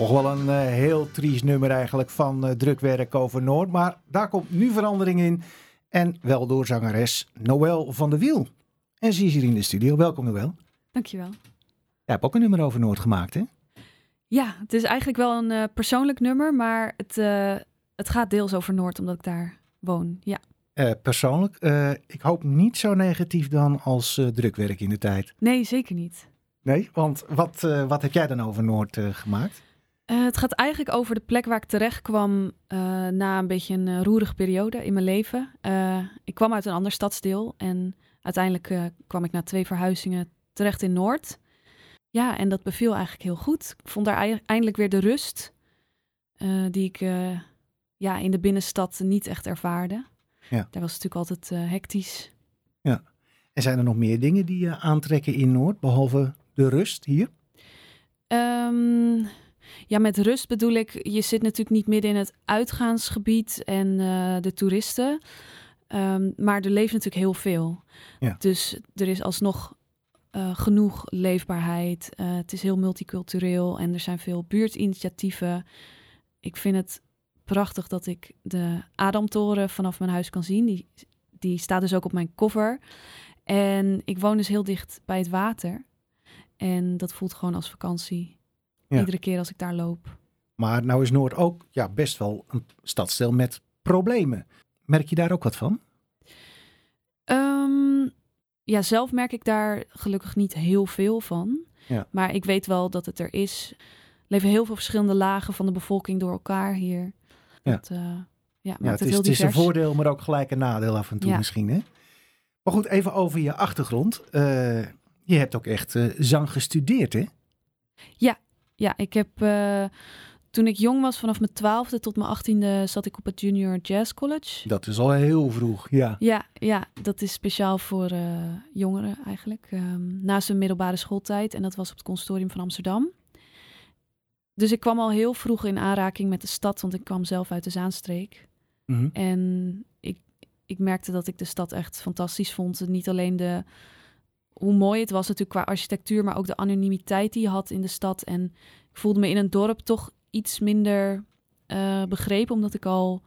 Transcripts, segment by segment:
Toch wel een uh, heel triest nummer eigenlijk van uh, Drukwerk over Noord. Maar daar komt nu verandering in. En wel door zangeres Noël van der Wiel. En ze is hier in de studio. Welkom Noël. Dankjewel. Jij hebt ook een nummer over Noord gemaakt hè? Ja, het is eigenlijk wel een uh, persoonlijk nummer. Maar het, het gaat deels over Noord omdat ik daar woon. Ja. persoonlijk, ik hoop niet zo negatief dan als drukwerk in de tijd. Nee, zeker niet. Nee, want wat, wat heb jij dan over Noord gemaakt? Uh, het gaat eigenlijk over de plek waar ik terecht kwam uh, na een beetje een uh, roerige periode in mijn leven. ik kwam uit een ander stadsdeel en uiteindelijk kwam ik na twee verhuizingen terecht in Noord. Ja, en dat beviel eigenlijk heel goed. Ik vond daar eindelijk weer de rust die ik ja, in de binnenstad niet echt ervaarde. Ja. Daar was natuurlijk altijd hectisch. Ja. En zijn er nog meer dingen die je aantrekken in Noord, behalve de rust hier? Um, ja, met rust bedoel ik, je zit natuurlijk niet midden in het uitgaansgebied en uh, de toeristen. Um, maar er leeft natuurlijk heel veel. Ja. Dus er is alsnog uh, genoeg leefbaarheid. Uh, het is heel multicultureel en er zijn veel buurtinitiatieven. Ik vind het prachtig dat ik de Adamtoren vanaf mijn huis kan zien. Die, die staat dus ook op mijn cover. En ik woon dus heel dicht bij het water. En dat voelt gewoon als vakantie. Iedere keer als ik daar loop. Maar nou is Noord ook ja, best wel een stadsdeel met problemen. Merk je daar ook wat van? Um, ja, zelf merk ik daar gelukkig niet heel veel van. Ja. Maar ik weet wel dat het er is. Er leven heel veel verschillende lagen van de bevolking door elkaar hier. Ja. Dat, uh, ja, ja, het, is, het is een voordeel, maar ook gelijk een nadeel af en toe misschien. Hè? Maar goed, even over je achtergrond. Uh, je hebt ook echt uh, zang gestudeerd, hè? Ja, ja, ik heb uh, toen ik jong was, vanaf mijn twaalfde tot mijn achttiende, zat ik op het Junior Jazz College. Dat is al heel vroeg, ja. Ja, ja dat is speciaal voor uh, jongeren eigenlijk. Um, naast een middelbare schooltijd. En dat was op het consortium van Amsterdam. Dus ik kwam al heel vroeg in aanraking met de stad, want ik kwam zelf uit de Zaanstreek. Mm -hmm. En ik, ik merkte dat ik de stad echt fantastisch vond. Niet alleen de hoe mooi het was natuurlijk qua architectuur, maar ook de anonimiteit die je had in de stad. En ik voelde me in een dorp toch iets minder uh, begrepen, omdat ik al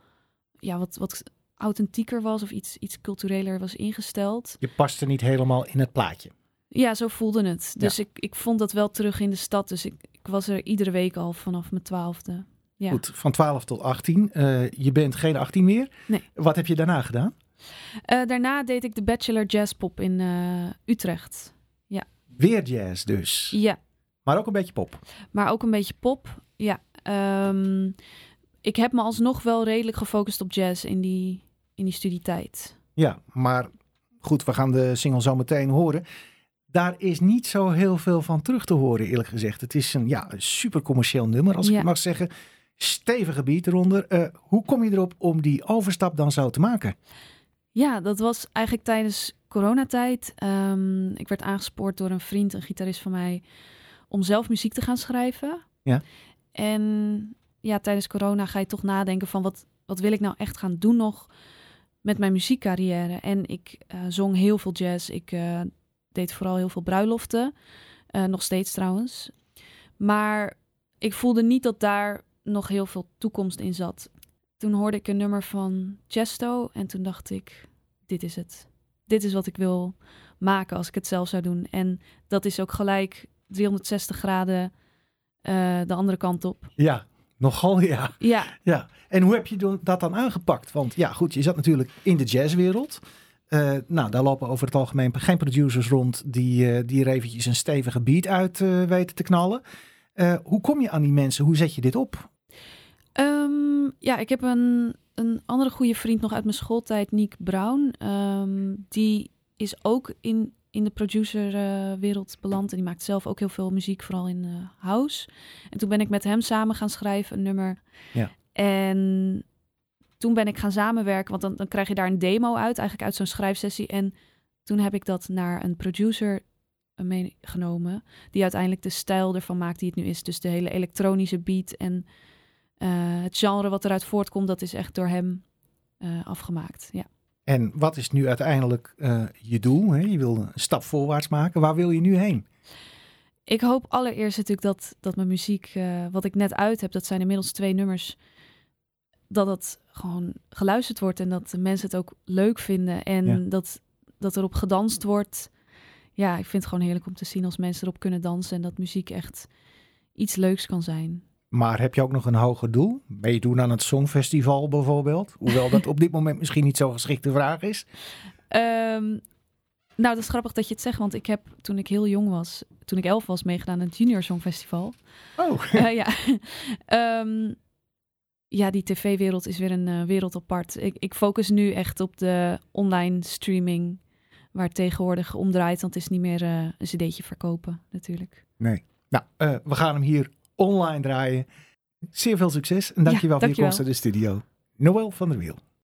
ja, wat, wat authentieker was of iets, iets cultureler was ingesteld. Je paste niet helemaal in het plaatje. Ja, zo voelde het. Dus ik, ik vond dat wel terug in de stad. Dus ik, ik was er iedere week al vanaf mijn twaalfde. Ja. Goed, van 12 tot 18. Uh, je bent geen 18 meer. Nee. Wat heb je daarna gedaan? Uh, daarna deed ik de Bachelor Jazz Pop in uh, Utrecht. Ja. Weer jazz dus? Ja. Maar ook een beetje pop? Maar ook een beetje pop, ja. Um, ik heb me alsnog wel redelijk gefocust op jazz in die, in die studietijd. Ja, maar goed, we gaan de single zo meteen horen. Daar is niet zo heel veel van terug te horen, eerlijk gezegd. Het is een, ja, super commercieel nummer, als ja. ik mag zeggen. Stevige beat eronder. Uh, hoe kom je erop om die overstap dan zo te maken? Ja, dat was eigenlijk tijdens coronatijd. Um, ik werd aangespoord door een vriend, een gitarist van mij, om zelf muziek te gaan schrijven. Ja. En ja, tijdens corona ga je toch nadenken van wat, wat wil ik nou echt gaan doen nog met mijn muziekcarrière. En ik uh, zong heel veel jazz. Ik uh, deed vooral heel veel bruiloften. Uh, nog steeds trouwens. Maar ik voelde niet dat daar nog heel veel toekomst in zat toen hoorde ik een nummer van Chesto en toen dacht ik, dit is het. Dit is wat ik wil maken als ik het zelf zou doen. En dat is ook gelijk 360 graden uh, de andere kant op. Ja, nogal ja. Ja. ja. En hoe heb je dat dan aangepakt? Want ja, goed, je zat natuurlijk in de jazzwereld. Uh, nou, daar lopen over het algemeen geen producers rond die, uh, die er eventjes een stevige beat uit weten te knallen. hoe kom je aan die mensen? Hoe zet je dit op? Um, ja, ik heb een, een andere goede vriend nog uit mijn schooltijd, Nick Brown. Um, die is ook in, in de producerwereld uh, beland. En die maakt zelf ook heel veel muziek, vooral in uh, house. En toen ben ik met hem samen gaan schrijven, een nummer. Ja. En toen ben ik gaan samenwerken, want dan, dan krijg je daar een demo uit, eigenlijk uit zo'n schrijfsessie. En toen heb ik dat naar een producer eh, meegenomen, die uiteindelijk de stijl ervan maakt die het nu is. Dus de hele elektronische beat en het genre wat eruit voortkomt, dat is echt door hem uh, afgemaakt. Ja. En wat is nu uiteindelijk uh, je doel? Hè? Je wil een stap voorwaarts maken. Waar wil je nu heen? ik hoop allereerst natuurlijk dat, dat mijn muziek, wat ik net uit heb, dat zijn inmiddels twee nummers, dat het gewoon geluisterd wordt en dat de mensen het ook leuk vinden en dat, dat erop gedanst wordt. Ja, ik vind het gewoon heerlijk om te zien als mensen erop kunnen dansen en dat muziek echt iets leuks kan zijn. Maar heb je ook nog een hoger doel? Meedoen aan het Songfestival bijvoorbeeld? Hoewel dat op dit moment misschien niet zo'n geschikte vraag is. Um, nou, dat is grappig dat je het zegt, want ik heb toen ik heel jong was, toen ik elf was, meegedaan aan het Junior Songfestival. Oh. Uh, ja. um, ja, die tv-wereld is weer een uh, wereld apart. Ik, ik focus nu echt op de online streaming, waar het tegenwoordig om draait, want het is niet meer uh, een cd'tje verkopen natuurlijk. Nee. Nou, we gaan hem hier online draaien. Zeer veel succes en dankjewel ja, voor je komst naar de studio. Noël van der Wiel.